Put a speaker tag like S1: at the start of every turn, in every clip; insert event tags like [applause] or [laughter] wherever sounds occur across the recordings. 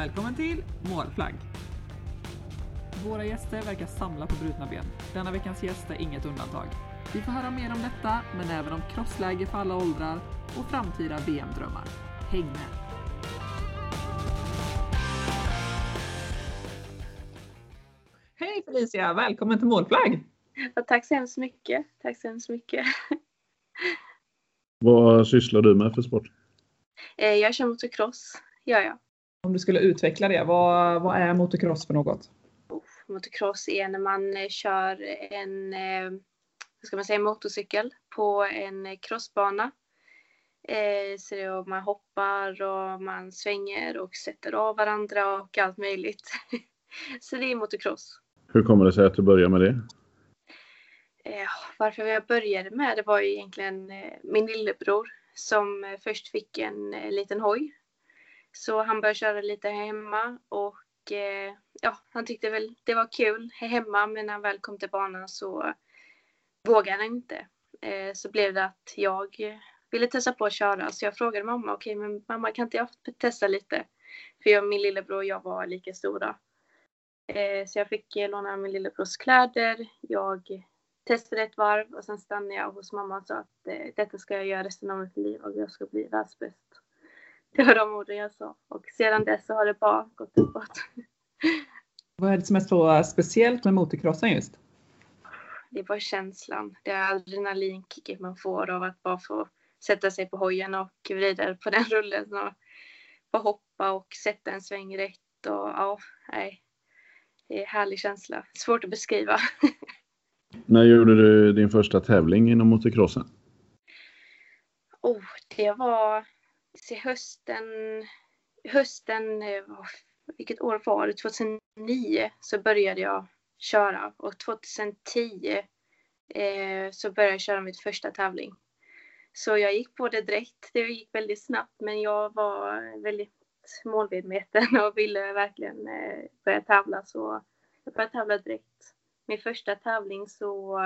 S1: Välkommen till Målflagg! Våra gäster verkar samla på brutna ben. Denna veckans gäst är inget undantag. Vi får höra mer om detta, men även om crossläge för alla åldrar och framtida VM-drömmar. Häng med! Hej Felicia! Välkommen till Målflagg!
S2: Ja, tack så hemskt mycket. Tack så hemskt mycket.
S3: Vad sysslar du med för sport?
S2: Eh, Jag kör motocross, gör jag.
S1: Om du skulle utveckla det, vad, vad är motocross för något?
S2: Motocross är när man eh, kör en eh, vad ska man säga, motorcykel på en eh, crossbana. Eh, Så det är, man hoppar och man svänger och sätter av varandra och allt möjligt. [laughs] Så det är motocross.
S3: Hur kommer det sig att du börjar med det?
S2: Eh, Varför jag började med det var ju egentligen eh, min lillebror som eh, först fick en eh, liten hoj. Så han började köra lite här hemma och eh, ja, han tyckte väl det var kul här hemma men när han väl kom till banan så vågade han inte. Eh, Så blev det att jag ville testa på att köra så jag frågade mamma, okej men mamma kan inte jag testa lite? För jag, min lillebror och jag var lika stora. Eh, Så jag fick eh, låna min lillebrors kläder. Jag testade ett varv och sen stannade jag hos mamma och sa att eh, detta ska jag göra resten av mitt liv och jag ska bli världsbäst. Det var de orden jag sa och sedan dess så har det bara gått uppåt.
S1: Vad är det som är så speciellt med motocrossen just?
S2: Det är bara känslan, det är adrenalinkicket man får av att bara få sätta sig på hojen och vrida på den [laughs] rullen och få hoppa och sätta en sväng rätt och ja, nej. Det är en härlig känsla, svårt att beskriva. [laughs]
S3: När gjorde du din första tävling inom motocrossen?
S2: Oh, det var se, hösten, hösten, eh, vilket år var det? 2009 så började jag köra och 2010 eh, så började jag köra mitt första tävling. Så jag gick på det direkt. Det gick väldigt snabbt men jag var väldigt målmedveten och ville verkligen eh, börja tävla så jag började tävla direkt. Min första tävling så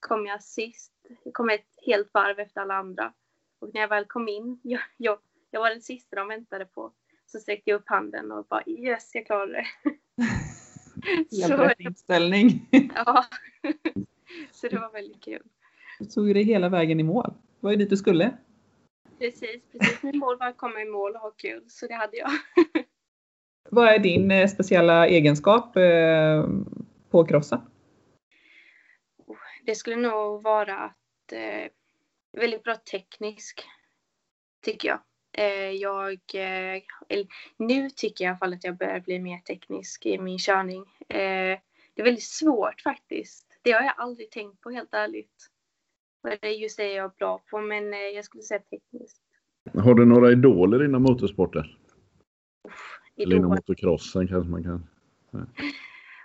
S2: kom jag sist. Jag kom ett helt varv efter alla andra. Och när jag väl kom in, [laughs] jag, jag, jag var den sista de väntade på. Så sträckte jag upp handen och bara yes, jag klarade det. [laughs]
S1: Helt rätt inställning. [laughs]
S2: ja. så det var väldigt kul.
S1: Du tog det hela vägen i mål. Det var ju dit du skulle.
S2: Precis, precis. Min mål var att komma i mål och ha kul, så det hade jag.
S1: Vad är din eh, speciella egenskap eh, på crossen?
S2: Det skulle nog vara att eh, väldigt bra teknisk, tycker jag. Eh, jag eh, nu tycker jag i alla fall att jag börjar bli mer teknisk i min körning. Eh, det är väldigt svårt faktiskt. Det har jag aldrig tänkt på helt ärligt. Vad det är just det jag är bra på, men jag skulle säga tekniskt.
S3: Har du några idoler inom motorsporter? Eller inom motocrossen kanske man kan. [laughs]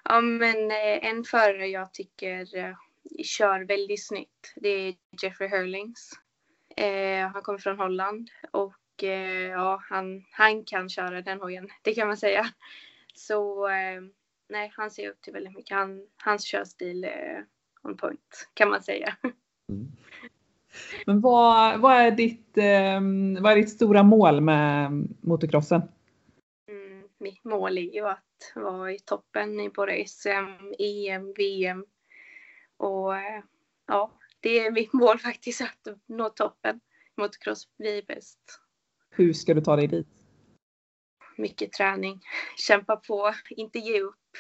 S2: Ja, men en förare jag tycker kör väldigt snyggt, det är Jeffrey Hurlings. Eh, han kommer från Holland och eh, ja, han, han kan köra den hojen, [laughs] det kan man säga. Så eh, nej, han ser upp till väldigt mycket. Han, hans körstil är on point, kan man säga. [laughs]
S1: Men vad, vad, är ditt, eh, vad är ditt stora mål med motocrossen?
S2: Mm, mitt mål är ju att vara i toppen i både SM, EM, VM. Och eh, ja, det är mitt mål faktiskt att nå toppen. Motocross blir bäst.
S1: Hur ska du ta dig dit?
S2: Mycket träning, kämpa på, inte ge upp.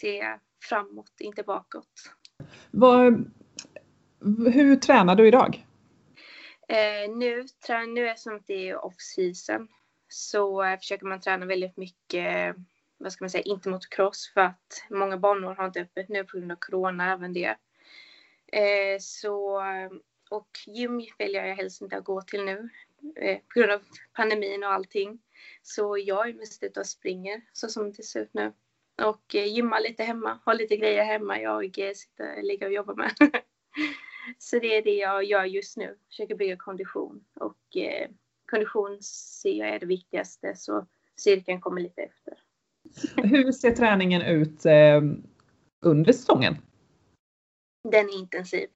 S2: Se framåt, inte bakåt.
S1: Vad, hur tränar du idag?
S2: Eh, nu, nu är som att det är off-season så eh, försöker man träna väldigt mycket, vad ska man säga, inte motocross för att många banor har inte öppet nu på grund av corona, även det. Eh, så, och gym väljer jag helst inte att gå till nu eh, på grund av pandemin och allting. Så jag är mest ute och springer så som det ser ut nu. Och eh, gymmar lite hemma, har lite grejer hemma jag eh, sitter, ligger och jobbar med. [laughs] Så det är det jag gör just nu. Försöker bygga kondition. Och eh, kondition ser jag är det viktigaste. Så cirkeln kommer lite efter.
S1: Hur ser träningen ut eh, under säsongen?
S2: Den är intensiv.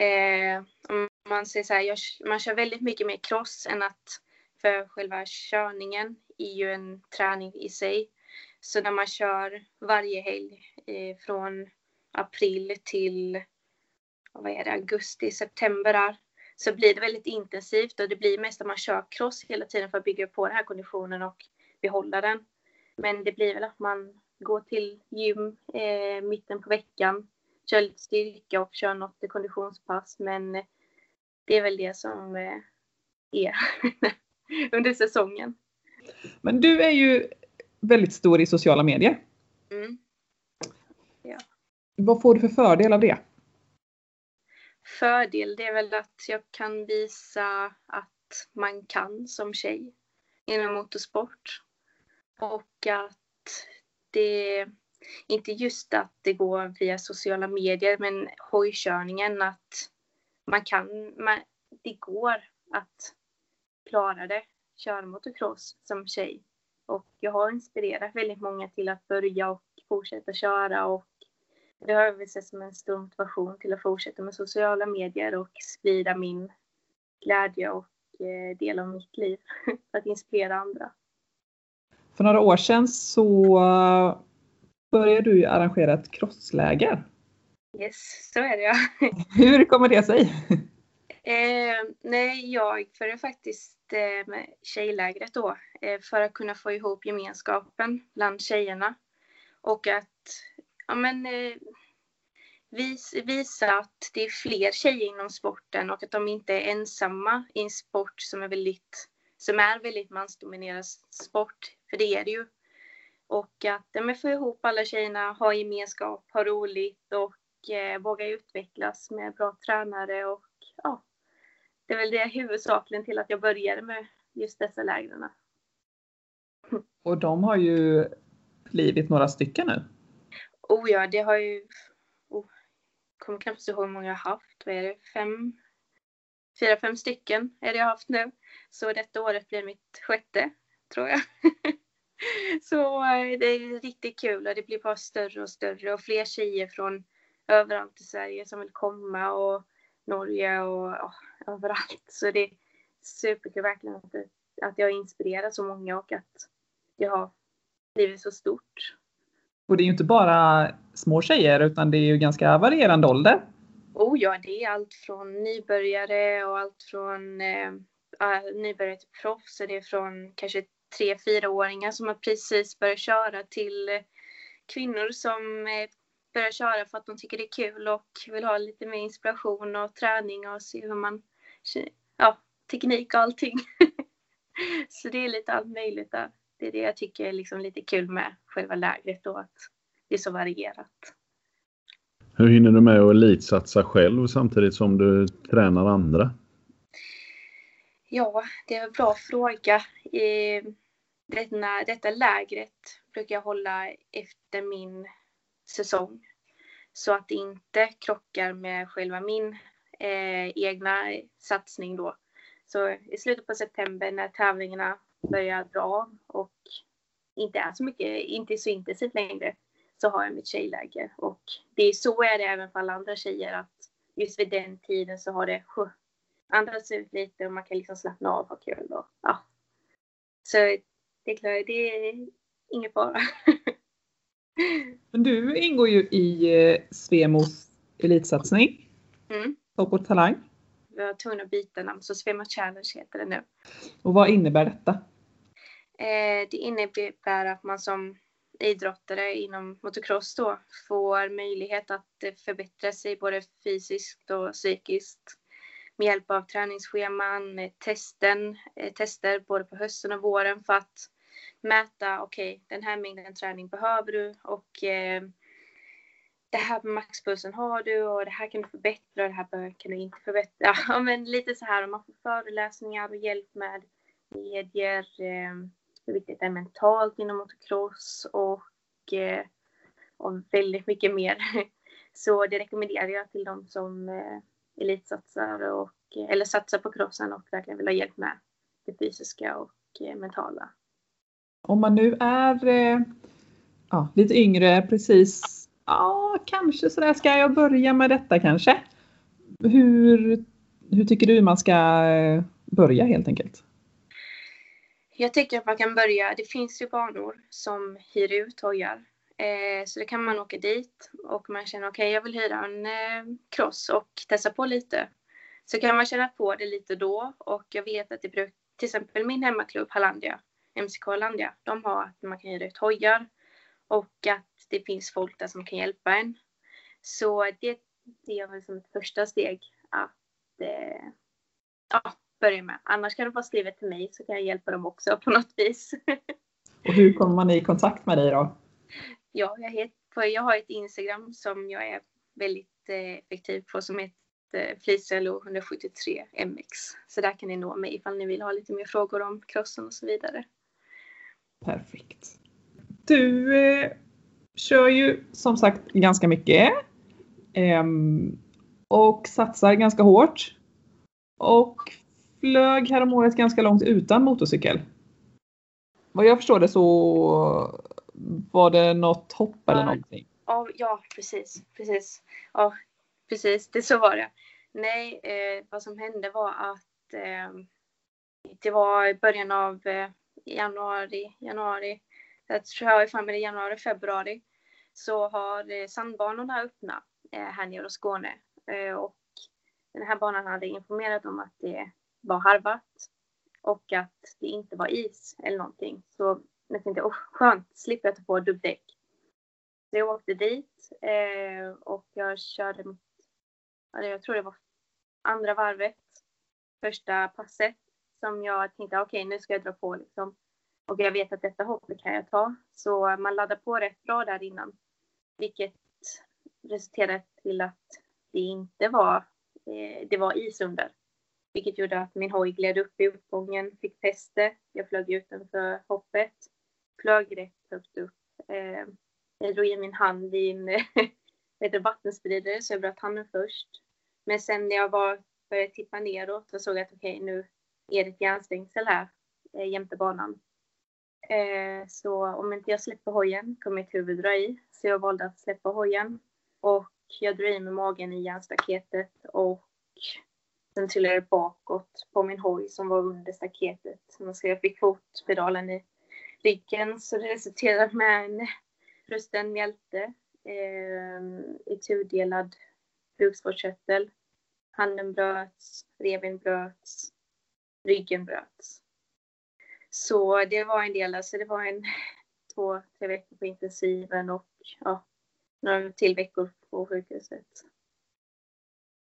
S2: Eh, om man säger så här, jag, man kör väldigt mycket mer cross än att För själva körningen är ju en träning i sig. Så när man kör varje helg eh, från april till vad är det, augusti, september där, så blir det väldigt intensivt och det blir mest att man kör cross hela tiden för att bygga på den här konditionen och behålla den. Men det blir väl att man går till gym eh, mitten på veckan, kör lite styrka och kör något konditionspass. Men det är väl det som eh, är [laughs] under säsongen.
S1: Men du är ju väldigt stor i sociala medier.
S2: Mm. Ja.
S1: Vad får du för fördel av det?
S2: Fördel det är väl att jag kan visa att man kan som tjej inom motorsport. Och att det, inte just att det går via sociala medier, men hojkörningen att man kan, man, det går att klara det, köra motocross som tjej. Och jag har inspirerat väldigt många till att börja och fortsätta köra och det har jag sett som en stor motivation till att fortsätta med sociala medier och sprida min glädje och eh, del av mitt liv för [laughs] att inspirera andra.
S1: För några år sedan så började du arrangera ett crossläger.
S2: Yes, så är det ja. [laughs]
S1: Hur kommer det sig?
S2: Eh, nej, jag började faktiskt eh, med tjejlägret då eh, för att kunna få ihop gemenskapen bland tjejerna. Och att ja, men, eh, vis, visa att det är fler tjejer inom sporten och att de inte är ensamma i en sport som är väldigt, som är väldigt mansdominerad sport. För det är det ju. Och att ja, få ihop alla tjejerna, ha gemenskap, ha roligt och eh, våga utvecklas med bra tränare och ja, det är väl det huvudsakligen till att jag började med just dessa lägren.
S1: Och de har ju blivit några stycken nu.
S2: Oh ja, det har ju... Oh, kommer knappt ihåg hur många jag har haft. Vad är det? Fem? Fyra, fem stycken är det jag har haft nu. Så detta året blir mitt sjätte, tror jag. [laughs] Så eh, det är riktigt kul och det blir bara större och större och fler tjejer från överallt i Sverige som vill komma och Norge och oh, överallt. Så det är superkul verkligen att, att jag inspirerar så många och att det har blivit så stort.
S1: Och det är ju inte bara små tjejer utan det är ju ganska varierande ålder.
S2: Oh ja, det är allt från nybörjare och allt från eh, nybörjare till proffs. Det är från kanske tre, fyraåringar som har precis börjat köra till kvinnor som eh, börjar köra för att de tycker det är kul och vill ha lite mer inspiration och träning och se hur man, ja, teknik och allting. [laughs] Så det är lite allt möjligt där. Det är det jag tycker är liksom lite kul med själva lägret då, att det är så varierat.
S3: Hur hinner du med att elitsatsa själv samtidigt som du tränar andra?
S2: Ja, det är en bra fråga. Denna, detta lägret brukar jag hålla efter min säsong. Så att det inte krockar med själva min eh, egna satsning då. Så i slutet på september när tävlingarna börjar dra av och inte är så mycket, inte så intensivt längre, så har jag mitt tjejläger. Och det är så är det även för alla andra tjejer att just vid den tiden så har det andats ut lite och man kan liksom slappna av och ha kul. Och, ja. Så det är klart, det är ingen fara. [laughs]
S1: Men du ingår ju i eh, Svemos elitsatsning.
S2: Mm.
S1: Topp och talang.
S2: Vi var tvungna att byta namn så Svemo Challenge heter det nu.
S1: Och vad innebär detta?
S2: Eh, det innebär att man som idrottare inom motocross då får möjlighet att eh, förbättra sig både fysiskt och psykiskt med hjälp av träningsscheman, testen, eh, tester både på hösten och våren för att mäta, okej, okay, den här mängden träning behöver du och eh, det här med maxpulsen har du och det här kan du förbättra och det här kan du inte förbättra. [laughs] Ja, men lite så här, och man får föreläsningar och hjälp med medier, eh, hur viktigt det är mentalt inom motocross och, eh, och väldigt mycket mer. [laughs] Så det rekommenderar jag till de som eh, elitsatsar och, eller satsar på crossen och verkligen vill ha hjälp med det fysiska och eh, mentala
S1: om man nu är eh, ja, lite yngre, precis, ja kanske sådär, ska jag börja med detta kanske? Hur, hur tycker du man ska eh, börja helt enkelt?
S2: Jag tycker att man kan börja, det finns ju banor som hyr ut hojar. Eh, så då kan man åka dit och man känner okej okay, jag vill hyra en eh, cross och testa på lite. Så kan man känna på det lite då och jag vet att det brukar, till exempel min hemmaklubb Hallandia, MCK Hallandia, de har att man kan hyra ut hojar och att det finns folk där som kan hjälpa en. Så det, det är väl som ett första steg att eh, ja, börja med. Annars kan du bara skriva till mig så kan jag hjälpa dem också på något vis. [laughs]
S4: Och hur kommer man i kontakt med dig då?
S2: Ja, jag, heter, jag har ett Instagram som jag är väldigt eh, effektiv på som heter eh, Flisello 173 MX. Så där kan ni nå mig ifall ni vill ha lite mer frågor om crossen och så vidare.
S4: Perfekt. Du eh, kör ju som sagt ganska mycket. Eh, och satsar ganska hårt. Och flög häromåret ganska långt utan motorcykel. Vad jag förstår det så var det något hopp eller någonting?
S2: Ja, ja precis. precis. Ja, precis. Det så var det. Nej, eh, vad som hände var att eh, det var i början av eh, januari, januari, jag tror jag är det januari, februari, så har eh, sandbanorna öppnat eh, här nere i Skåne. Eh, och den här banan hade informerat om att det var harvat och att det inte var is eller någonting. Så jag tänkte, oh, skönt, slipper jag ta på dubbdäck. Så jag åkte dit eh, och jag körde mitt, jag tror det var andra varvet, första passet som jag tänkte, okej okay, nu ska jag dra på liksom. Och jag vet att detta hoppet kan jag ta. Så man laddar på rätt bra där innan. Vilket resulterade till att det inte var, eh, det var is under. Vilket gjorde att min hoj gled upp i uppgången, fick fäste. Jag flög utanför hoppet. Flög rätt högt upp. Eh, jag drog in min hand i en [laughs] vattenspridare så jag bröt handen först. Men sen när jag var, började tippa neråt så såg jag att okej okay, nu är det ett järnstängsel här eh, jämte banan. Eh, så om inte jag släpper hojen kommer mitt huvud dra i. Så jag valde att släppa hojen. Och jag drog i med magen i järnstaketet och sen trillade det bakåt på min hoj som var under staketet. Så jag fick fotpedalen i ryggen så det resulterade med en brösten mjälte, eh, i tudelad bukspottkörtel. Handen bröts, revben bröts, ryggen bröts. Så det var en del, alltså det var en två, tre veckor på intensiven och ja, några till veckor på sjukhuset.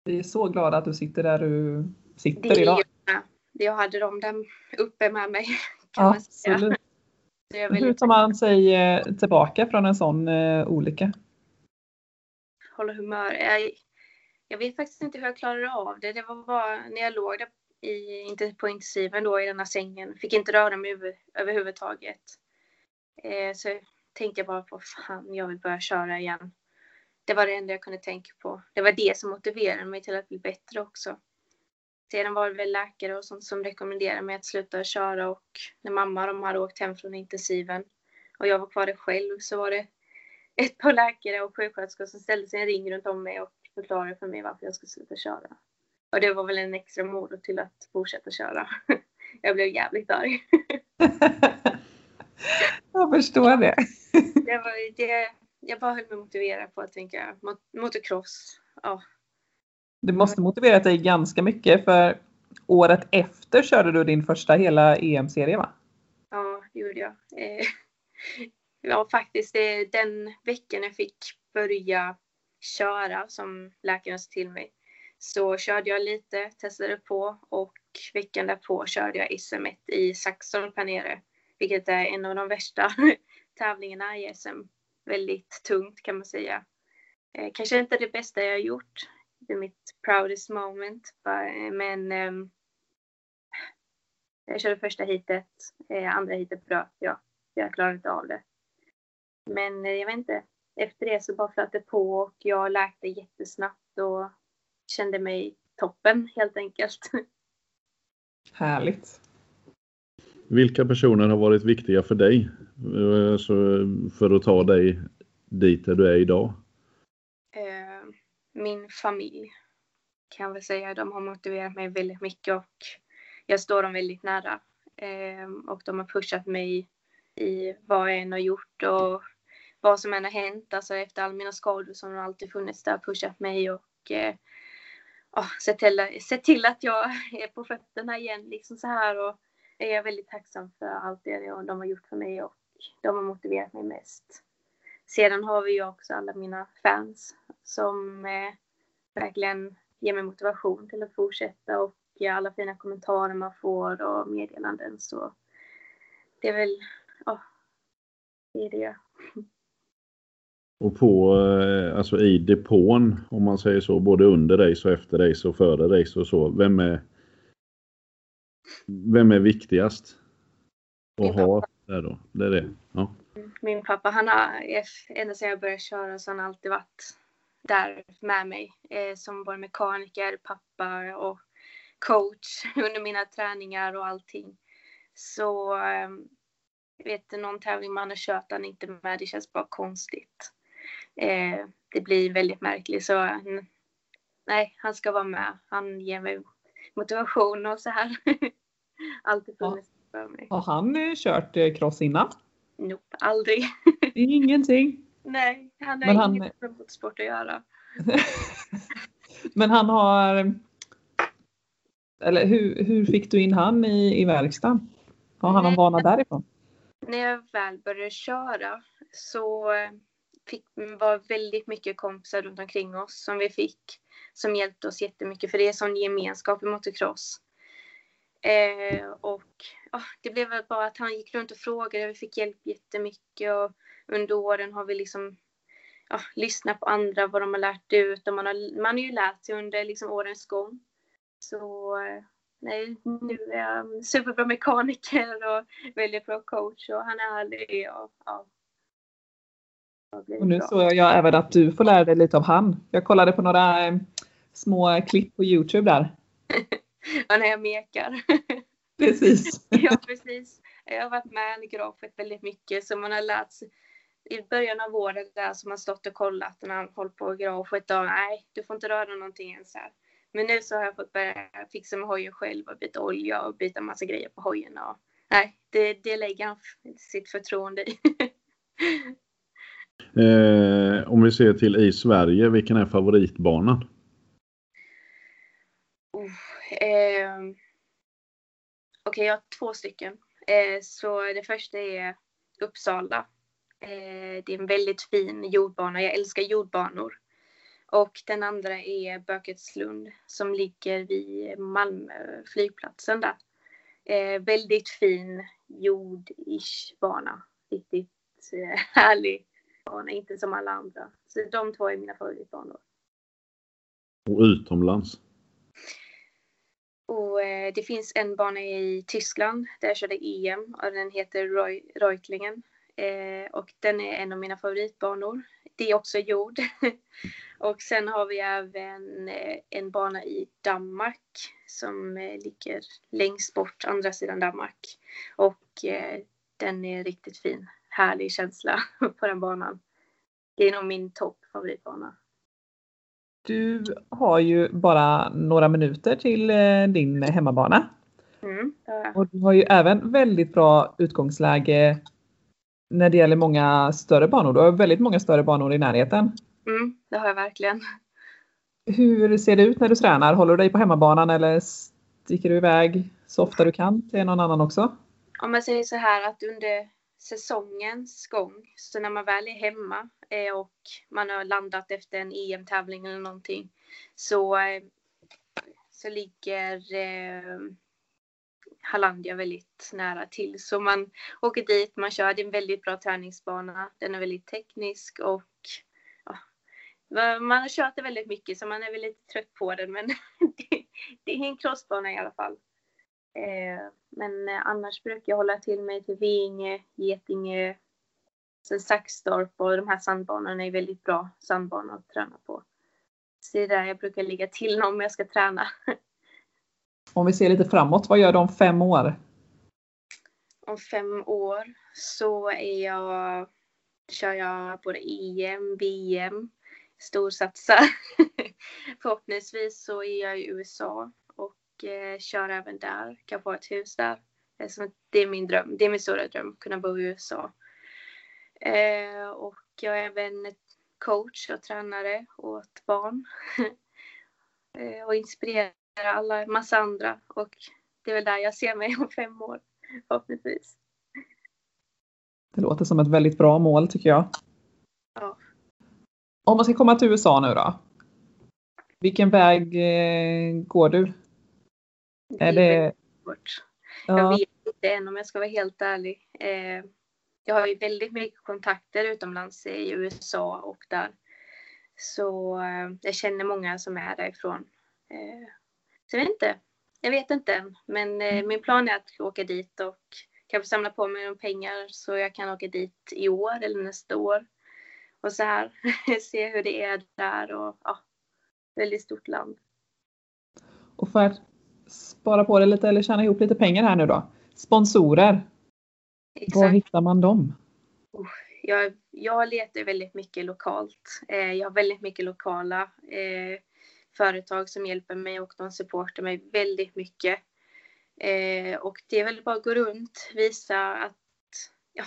S4: Vi är så glada att du sitter där du sitter det idag.
S2: Jag, jag hade dem där uppe med mig.
S4: Kan Absolut. Hur tar man sig eh, tillbaka från en sån uh, olycka?
S2: Hålla humör. Jag, jag vet faktiskt inte hur jag klarade av det. Det var bara när jag låg där i, inte på intensiven då i den här sängen. Fick inte röra mig över, överhuvudtaget. Eh, så tänkte jag bara på fan, jag vill börja köra igen. Det var det enda jag kunde tänka på. Det var det som motiverade mig till att bli bättre också. Sedan var det väl läkare och sånt som rekommenderade mig att sluta köra och när mamma de hade åkt hem från intensiven och jag var kvar där själv så var det ett par läkare och sjuksköterskor som ställde sig en ring runt om mig och förklarade för mig varför jag skulle sluta köra. Och det var väl en extra morot till att fortsätta köra. [laughs] Jag blev jävligt arg. [laughs]
S4: jag förstår det.
S2: det, var, det jag bara höll mig motiverad på att tänka motocross. Ja.
S4: Det måste motiverat dig ganska mycket för året efter körde du din första hela EM-serie va?
S2: Ja, det gjorde jag. Eh, [laughs] ja, faktiskt den veckan jag fick börja köra som läkaren sa till mig så körde jag lite, testade på och veckan därpå körde jag SM1 i Saxtorp här nere. Vilket är en av de värsta [laughs] tävlingarna i SM. Väldigt tungt kan man säga. Eh, kanske inte det bästa jag gjort. Det är mitt proudest moment. Men eh, jag körde första heatet. Eh, andra heatet bröt jag. Jag klarade inte av det. Men eh, jag vet inte. Efter det så bara flöt det på och jag läkte jättesnabbt och kände mig toppen helt enkelt. [laughs]
S4: Härligt.
S3: Vilka personer har varit viktiga för dig alltså för att ta dig dit där du är idag?
S2: Min familj kan jag väl säga. De har motiverat mig väldigt mycket och jag står dem väldigt nära. Ehm, och de har pushat mig i vad jag än har gjort och vad som än har hänt. Alltså efter alla mina skador som har alltid funnits där, pushat mig och eh, oh, sett, till, sett till att jag [laughs] är på fötterna igen. Liksom så här. Och jag är väldigt tacksam för allt det de har gjort för mig och de har motiverat mig mest. Sedan har vi ju också alla mina fans som eh, verkligen ger mig motivation till att fortsätta och alla fina kommentarer man får och meddelanden. Så det är väl, ja, det är det.
S3: Och på, eh, alltså i depån, om man säger så, både under race och efter race och före race och så. Vem är, vem är viktigast att ha där då? Det är det? Ja.
S2: Min pappa, han har, ända sedan jag började köra så har han alltid varit där med mig. Eh, som både mekaniker, pappa och coach [laughs] under mina träningar och allting. Så eh, vet du, någon tävling man har kört han inte med, det känns bara konstigt. Eh, det blir väldigt märkligt så nej, han ska vara med. Han ger mig motivation och så här. [laughs] Alltid funnits för mig.
S4: Har han eh, kört eh, cross innan?
S2: Nope, aldrig.
S4: Ingenting? [laughs]
S2: Nej, han har han... inget med motorsport att göra. [laughs]
S4: Men han har... Eller hur, hur fick du in han i, i verkstaden? Har han någon vana därifrån?
S2: När jag väl började köra så fick, var väldigt mycket kompisar runt omkring oss som vi fick. Som hjälpte oss jättemycket för det är sån gemenskap i motocross. Eh, och oh, det blev väl bara att han gick runt och frågade. Vi fick hjälp jättemycket och under åren har vi liksom ja, lyssnat på andra, vad de har lärt ut och man har, man har ju lärt sig under liksom årens gång. Så eh, nej, nu är jag superbra mekaniker och väldigt bra coach och han är ärlig och ja.
S4: Och nu såg jag även att du får lära dig lite av han. Jag kollade på några eh, små klipp på Youtube där.
S2: Ja, [laughs] när jag mekar. [laughs]
S4: Precis. [laughs]
S2: ja, precis. Jag har varit med i grafet väldigt mycket så man har lärt sig i början av året där som har stått och kollat när han hållit på garaget och nej, du får inte röra någonting ens här. Men nu så har jag fått börja fixa med hojen själv och byta olja och byta massa grejer på hojen och nej, det, det lägger han sitt förtroende i.
S3: eh, om vi ser till i Sverige, vilken är favoritbanan?
S2: Eh, Okej, okay, jag har två stycken. Eh, så det första är Uppsala. Eh, det är en väldigt fin jordbana. Jag älskar jordbanor. Och den andra är Böketslund som ligger vid Malmö flygplatsen där. Eh, väldigt fin jordish bana. Riktigt eh, [laughs] härlig bana, inte som alla andra. Så de två är mina favoritbanor.
S3: Och utomlands?
S2: Eh, det finns en bana i Tyskland där jag körde EM och den heter Reutlingen. Eh, och den är en av mina favoritbanor. Det är också jord. [laughs] och sen har vi även eh, en bana i Danmark som eh, ligger längst bort, andra sidan Danmark. Och eh, den är riktigt fin. Härlig känsla [laughs] på den banan. Det är nog min topp favoritbana.
S4: Du har ju bara några minuter till eh, din hemmabana.
S2: Mm,
S4: och du har ju även väldigt bra utgångsläge när det gäller många större banor. Du har väldigt många större banor i närheten.
S2: Mm, det har jag verkligen.
S4: Hur ser det ut när du tränar? Håller du dig på hemmabanan eller sticker du iväg så ofta du kan till någon annan också?
S2: Om man säger så här att under säsongens gång, så när man väl är hemma Eh, och man har landat efter en EM-tävling eller någonting, så, eh, så ligger eh, Hallandia väldigt nära till. Så man åker dit, man kör, det är en väldigt bra träningsbana. Den är väldigt teknisk och ja, man har kört det väldigt mycket så man är väl lite trött på den men [laughs] det, det är en crossbana i alla fall. Eh, men eh, annars brukar jag hålla till mig till Vinge, Getinge, sen Saxtorp och de här sandbanorna är väldigt bra sandbanor att träna på. Så det är där jag brukar ligga till om jag ska träna.
S4: Om vi ser lite framåt, vad gör du om fem år?
S2: Om fem år så är jag, kör jag både EM, VM, storsatsar. [laughs] Förhoppningsvis så är jag i USA och eh, kör även där, kan få ett hus där det är min dröm. Det är min stora dröm, att kunna bo i USA. Eh, och jag är även coach och tränare åt barn. [laughs] eh, och inspirerar alla, massa andra. Och det är väl där jag ser mig om fem år, förhoppningsvis.
S4: Det låter som ett väldigt bra mål tycker jag.
S2: Ja.
S4: Om man ska komma till USA nu då? Vilken väg eh, går du?
S2: Det är,
S4: det...
S2: Jag
S4: Ja,
S2: vet inte än om jag ska vara helt ärlig. Eh, jag har ju väldigt mycket kontakter utomlands i USA och där. Så eh, jag känner många som är därifrån. Eh, så jag vet inte. Jag vet inte än. Men eh, min plan är att åka dit och kanske samla på mig några pengar så jag kan åka dit i år eller nästa år. Och så här [laughs] se hur det är där och ja, väldigt stort land.
S4: och för att spara på det lite eller tjäna ihop lite pengar här nu då. Sponsorer, var hittar man dem?
S2: jag, jag letar väldigt mycket lokalt. Eh, jag har väldigt mycket lokala eh, företag som hjälper mig och de supportar mig väldigt mycket. Eh, och det är väl bara att gå runt, visa att ja,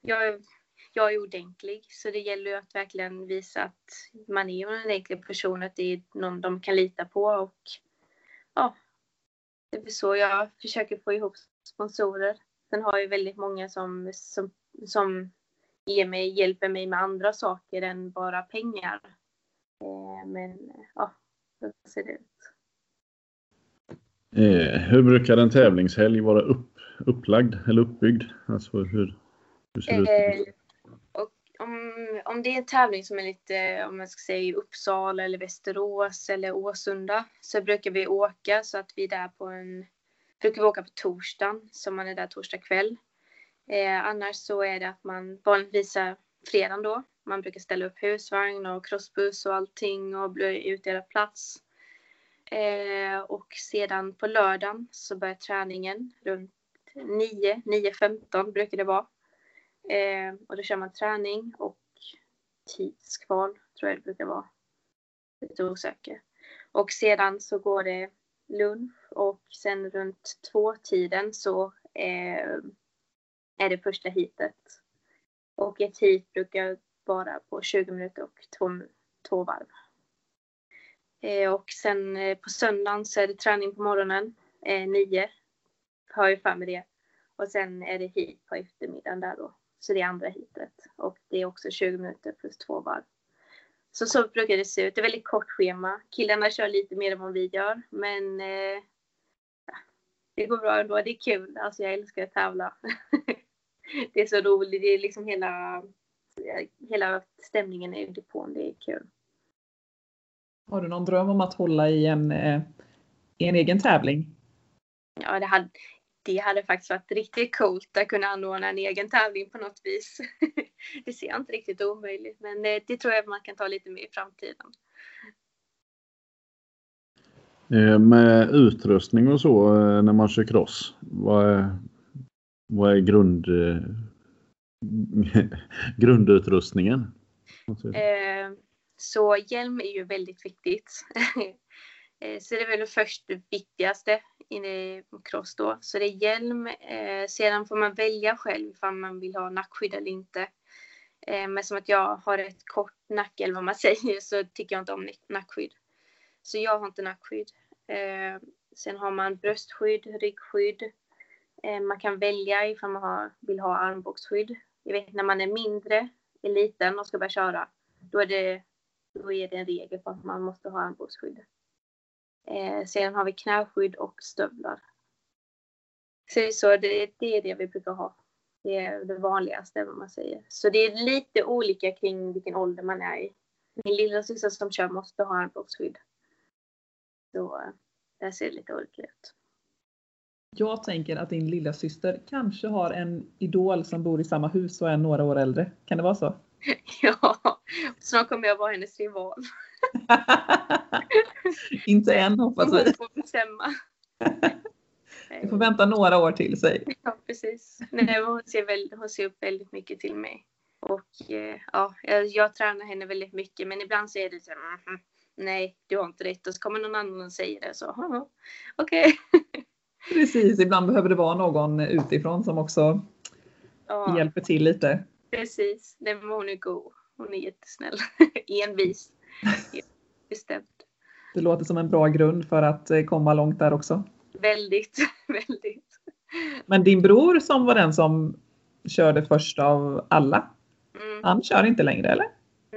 S2: jag, är- jag är ordentlig. Så det gäller ju att verkligen visa att man är en ordentlig person, att det är någon de kan lita på. Och ja, det är så jag försöker få ihop sponsorer. Sen har jag väldigt många som, som, som ger mig, hjälper mig med andra saker än bara pengar. Eh, men ja, så ser det ut.
S3: Eh, hur brukar en tävlingshelg vara upp, upplagd eller uppbyggd? Alltså hur, hur ser det ut?
S2: Eh, och om, om det är en tävling som är lite, om man ska säga i Uppsala eller Västerås eller Åsunda så brukar vi åka så att vi är där på en, brukar vi åka på torsdagen så man är där torsdag kväll. Eh, annars så är det att man vanligtvis är fredagen då. Man brukar ställa upp husvagn och crossbuss och allting och bli utdelad plats. Eh, och sedan på lördagen så börjar träningen runt 9, 9.15 brukar det vara. Eh, och då kör man träning och tidskval tror jag det brukar vara. Lite osäker. Och sedan så går det lunch och sen runt två tiden så eh, är det första heatet. Och ett heat brukar vara på 20 minuter och två, två varv. Eh, och sen eh, på söndagen så är det träning på morgonen, eh, nio. Har jag för mig det. Och sen är det heat på eftermiddagen där då. Så det är andra heatet. Och det är också 20 minuter plus två varv. Så så brukar det se ut. Det är väldigt kort schema. Killarna kör lite mer än vad vi gör. Men eh, det går bra ändå. Det är kul. Alltså jag älskar att tävla. [laughs] det är så roligt. Det är liksom hela, hela stämningen i depån. Det är kul.
S4: Har du någon dröm om att hålla i en, eh, i en egen tävling?
S2: Ja, det hade, det hade faktiskt varit riktigt coolt att kunna anordna en egen tävling på något vis. [laughs] det ser jag inte riktigt omöjligt, men det, det tror jag man kan ta lite mer i framtiden.
S3: Eh, med utrustning och så eh, när man kör cross. Vad är, vad är grund, eh, [laughs] grundutrustningen?
S2: Så hjälm är ju väldigt viktigt. [laughs] så det är väl det först det viktigaste i cross då. Så det är hjälm. Sedan får man välja själv om man vill ha nackskydd eller inte. Men som att jag har ett kort nacke eller vad man [laughs] säger så tycker jag inte om nackskydd. Så jag har inte nackskydd. Eh, sen har man bröstskydd, ryggskydd. Eh, man kan välja ifall man har, vill ha armbågsskydd. Jag vet när man är mindre, är liten och ska börja köra. Då är det, då är det en regel på att man måste ha armbågsskydd. Eh, sen har vi knäskydd och stövlar. Så det är, så, det, det är det vi brukar ha. Det är det vanligaste vad man säger. Så det är lite olika kring vilken ålder man är i. Min lilla syster som kör måste ha armbågsskydd. Så där ser det lite olika ut.
S4: Jag tänker att din lilla syster kanske har en idol som bor i samma hus och är några år äldre. Kan det vara så? [laughs]
S2: Ja, snart kommer jag vara hennes rival. [laughs]
S4: Inte än hoppas vi.
S2: Hon får bestämma. [laughs]
S4: Vi får vänta några år till sig.
S2: Ja, precis. Nej, hon, ser väl, hon ser upp väldigt mycket till mig. Och eh, ja, jag, jag tränar henne väldigt mycket, men ibland så är det så här, "Mhm, nej, du har inte rätt. Och så kommer någon annan och säger det så, "Haha, [laughs] okej. [laughs]
S4: Precis, ibland behöver det vara någon utifrån som också
S2: Ja,
S4: hjälper till lite.
S2: precis. Nej, men hon är god. Hon är jättesnäll. [laughs] Envis. Bestämt.
S4: Det låter som en bra grund för att eh, komma långt där också.
S2: Väldigt, väldigt.
S4: Men din bror som var den som körde först av alla,
S2: Mm.
S4: han kör inte längre eller?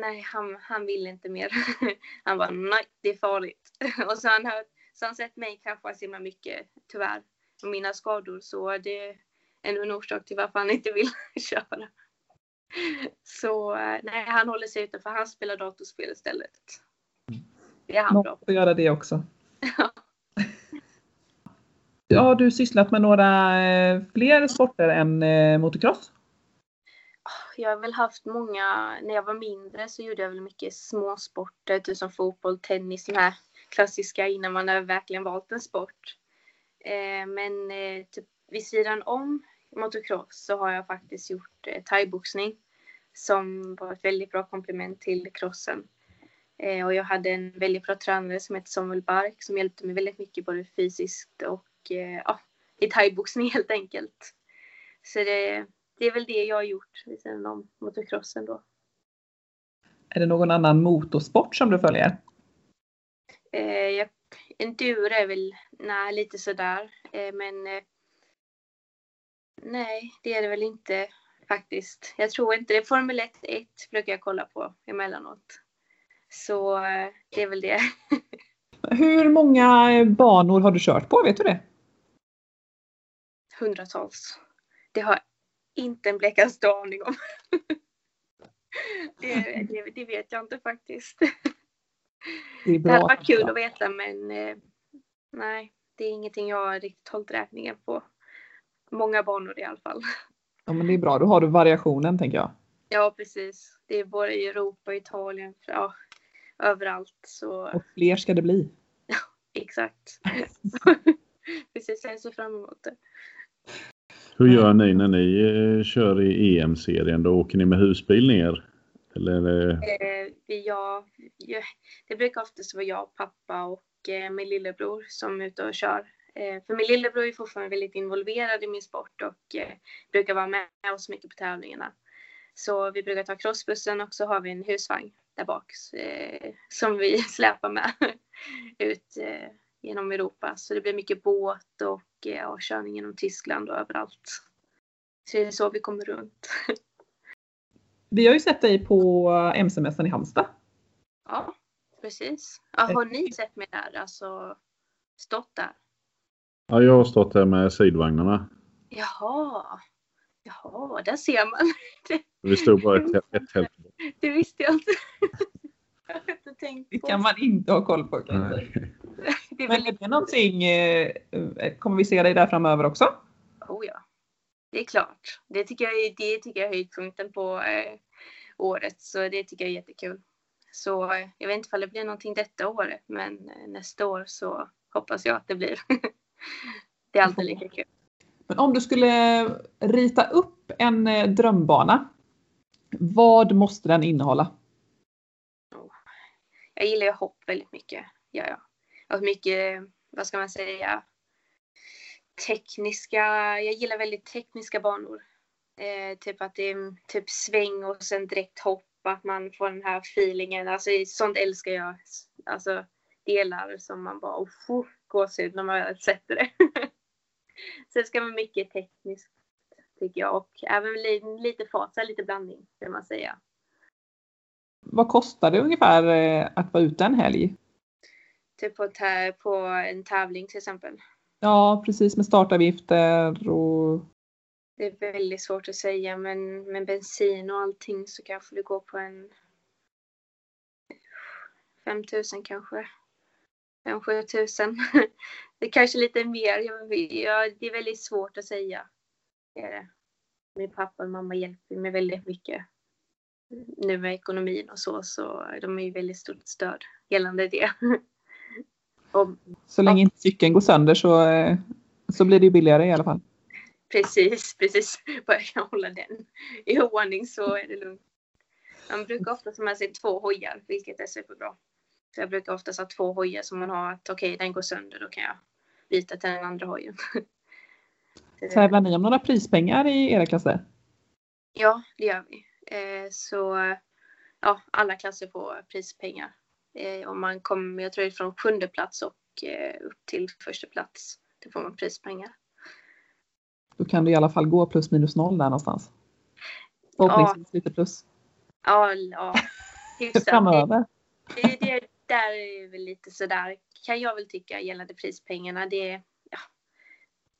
S2: Nej, han, han vill inte mer. [laughs] Han bara nej, det är farligt. [laughs] Och så har han hört, så har han sett mig krascha så himla mycket, tyvärr, och mina skador. Så det är ännu en orsak till varför han inte vill [laughs] köra. Så eh, nej, han håller sig utanför. Han spelar datorspel istället. Det är han
S4: Någon
S2: bra på.
S4: får göra det också. Har du sysslat med några eh, fler sporter än eh, motocross?
S2: Jag har väl haft många, när jag var mindre så gjorde jag väl mycket småsporter, typ som fotboll, tennis, de här klassiska innan man har verkligen valt en sport. Eh, men eh, typ vid sidan om motocross så har jag faktiskt gjort eh, thaiboxning som var ett väldigt bra komplement till crossen. Eh, och jag hade en väldigt bra tränare som hette Samuel Bark som hjälpte mig väldigt mycket både fysiskt och eh, ja, i thaiboxning [laughs] helt enkelt. Så det, det är väl det jag har gjort vid sidan om motocrossen då.
S4: Är det någon annan motorsport som du följer?
S2: Eh, jag, enduro är väl, nej, lite sådär. Eh, men eh, nej, det är det väl inte faktiskt. Jag tror inte det. Formel 1, 1 brukar jag kolla på emellanåt. Så eh, det är väl det. [laughs]
S4: Hur många banor har du kört på? Vet du det?
S2: Hundratals. Det har inte en blekaste aning om. [laughs] det, det, det vet jag inte faktiskt.
S4: Det är
S2: Det hade
S4: bra.
S2: varit kul att veta men eh, nej, det är ingenting jag har riktigt hållit räkningen på. Många banor i alla fall.
S4: Ja, men det är bra. Då har du variationen tänker jag.
S2: Ja precis. Det är både i Europa, Italien, ja, överallt. Så
S4: Och fler ska det bli. [laughs]
S2: exakt. [laughs] precis, jag ser fram emot det.
S3: Hur gör ni när ni eh, kör i EM-serien? Då åker ni med husbil ner? Eller.
S2: Eh, vi, jag, det brukar oftast vara jag, pappa och eh, min lillebror som är ute och kör. Eh, för min lillebror är fortfarande väldigt involverad i min sport och eh, brukar vara med oss mycket på tävlingarna. Så vi brukar ta crossbussen och så har vi en husvagn där bak eh, som vi [laughs] släpar med [laughs] ut eh, genom Europa. Så det blir mycket båt och eh, ja, körning genom Tyskland och överallt. Så det är så vi kommer runt. [laughs]
S4: Vi har ju sett dig på MC-mässan i Halmstad.
S2: Ja, precis. Ja, har ni sett mig där? Alltså stått där?
S3: Ja, jag har stått här med sidvagnarna.
S2: Jaha. Jaha, där ser man. [laughs]
S3: Vi stod bara ett, ett helt bort.
S2: Det visste jag inte. [laughs]
S4: Det
S2: på.
S4: kan man inte ha koll på. [laughs]
S2: Det är
S4: Men är det någonting, eh, kommer vi se dig där framöver också?
S2: Oh ja. Det är klart. Det tycker jag är, det tycker jag är höjdpunkten på eh, året. Så det tycker jag är jättekul. Så eh, jag vet inte om det blir någonting detta året. Men eh, nästa år så hoppas jag att det blir. [laughs] det är alltid lika kul.
S4: Men om du skulle rita upp en drömbana, vad måste den innehålla?
S2: Jag gillar ju hopp väldigt mycket. Ja, ja. Och mycket, vad ska man säga, tekniska. Jag gillar väldigt tekniska banor. Eh, typ att det är typ sväng och sen direkt hopp. Att man får den här feelingen. Alltså sånt älskar jag. Alltså delar som man bara, oh, oh gåshud när man väl sätter det. [laughs] Sen ska man mycket tekniskt tycker jag. Och även li- lite fart, lite blandning kan man säga.
S4: Vad kostar det ungefär eh, att vara ute en helg?
S2: Typ på, på en tävling till exempel.
S4: Ja, precis med startavgifter och
S2: Det är väldigt svårt att säga men med bensin och allting så kanske det går på en 5000 kanske. 5 7000. [laughs] Det är kanske lite mer. Jag, det är väldigt svårt att säga. Det är det. Min pappa och mamma hjälper mig väldigt mycket. Nu med ekonomin och så, så de är ju väldigt stort stöd gällande det. [laughs] Och
S4: så länge inte cykeln går sönder så, eh, så blir det ju billigare i alla fall.
S2: Precis, precis. Bara jag kan hålla den i ordning så är det lugnt. Man brukar ofta ha med sig två hojar, vilket är superbra. Så jag brukar oftast ha två hojar som man har att okej, den går sönder, då kan jag byta till den andra hojen.
S4: Tävlar ni om några prispengar i era klasser?
S2: Ja, det gör vi. Eh, så ja, alla klasser får prispengar. Eh, om man kommer, jag tror det är från sjunde plats och eh, upp till första plats. Då får man prispengar.
S4: Då kan du i alla fall gå plus minus noll där någonstans. Förhoppningsvis ja. lite plus.
S2: Ja, ja.
S4: Framöver.
S2: Det, det, det där är väl lite sådär kan jag väl tycka gällande prispengarna. Det, ja,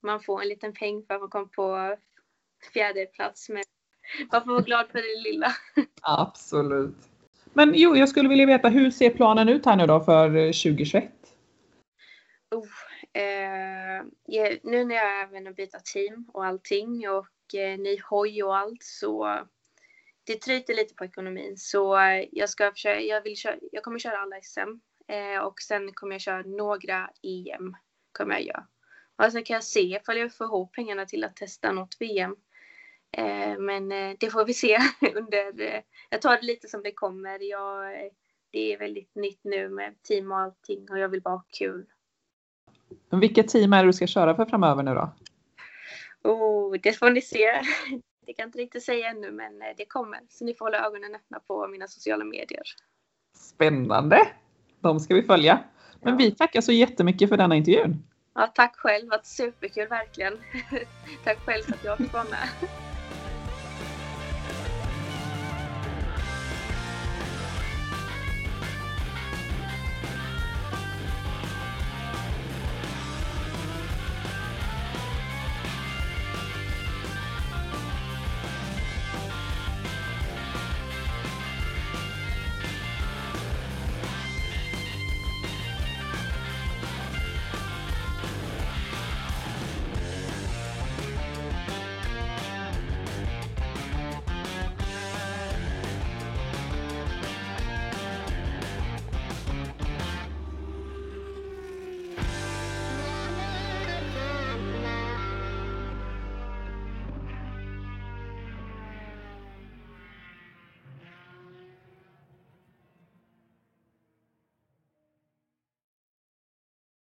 S2: man får en liten peng för att man kom på fjärde plats men man får vara glad för det lilla.
S4: Absolut. Men jo, jag skulle vilja veta hur ser planen ut här nu då för 2021?
S2: Oh, eh, nu när jag även byta team och allting och eh, ny hoj och allt så det tryter lite på ekonomin så jag ska försöka, jag vill köra, jag kommer köra alla SM eh, och sen kommer jag köra några EM kommer jag göra. Och sen kan jag se ifall jag får ihop pengarna till att testa något VM. Eh, men eh, det får vi se [laughs] under, eh, jag tar det lite som det kommer. Jag, det är väldigt nytt nu med team och allting och jag vill bara ha kul.
S4: Vilket team är det du ska köra för framöver nu då?
S2: Oh, det får ni se. [laughs] Det kan inte riktigt säga ännu men det kommer. Så ni får hålla ögonen öppna på mina sociala medier.
S4: Spännande! De ska vi följa. Men ja. vi tackar så jättemycket för denna intervjun.
S2: Ja, tack själv. Det var superkul verkligen. [laughs] tack själv för att jag fick vara med.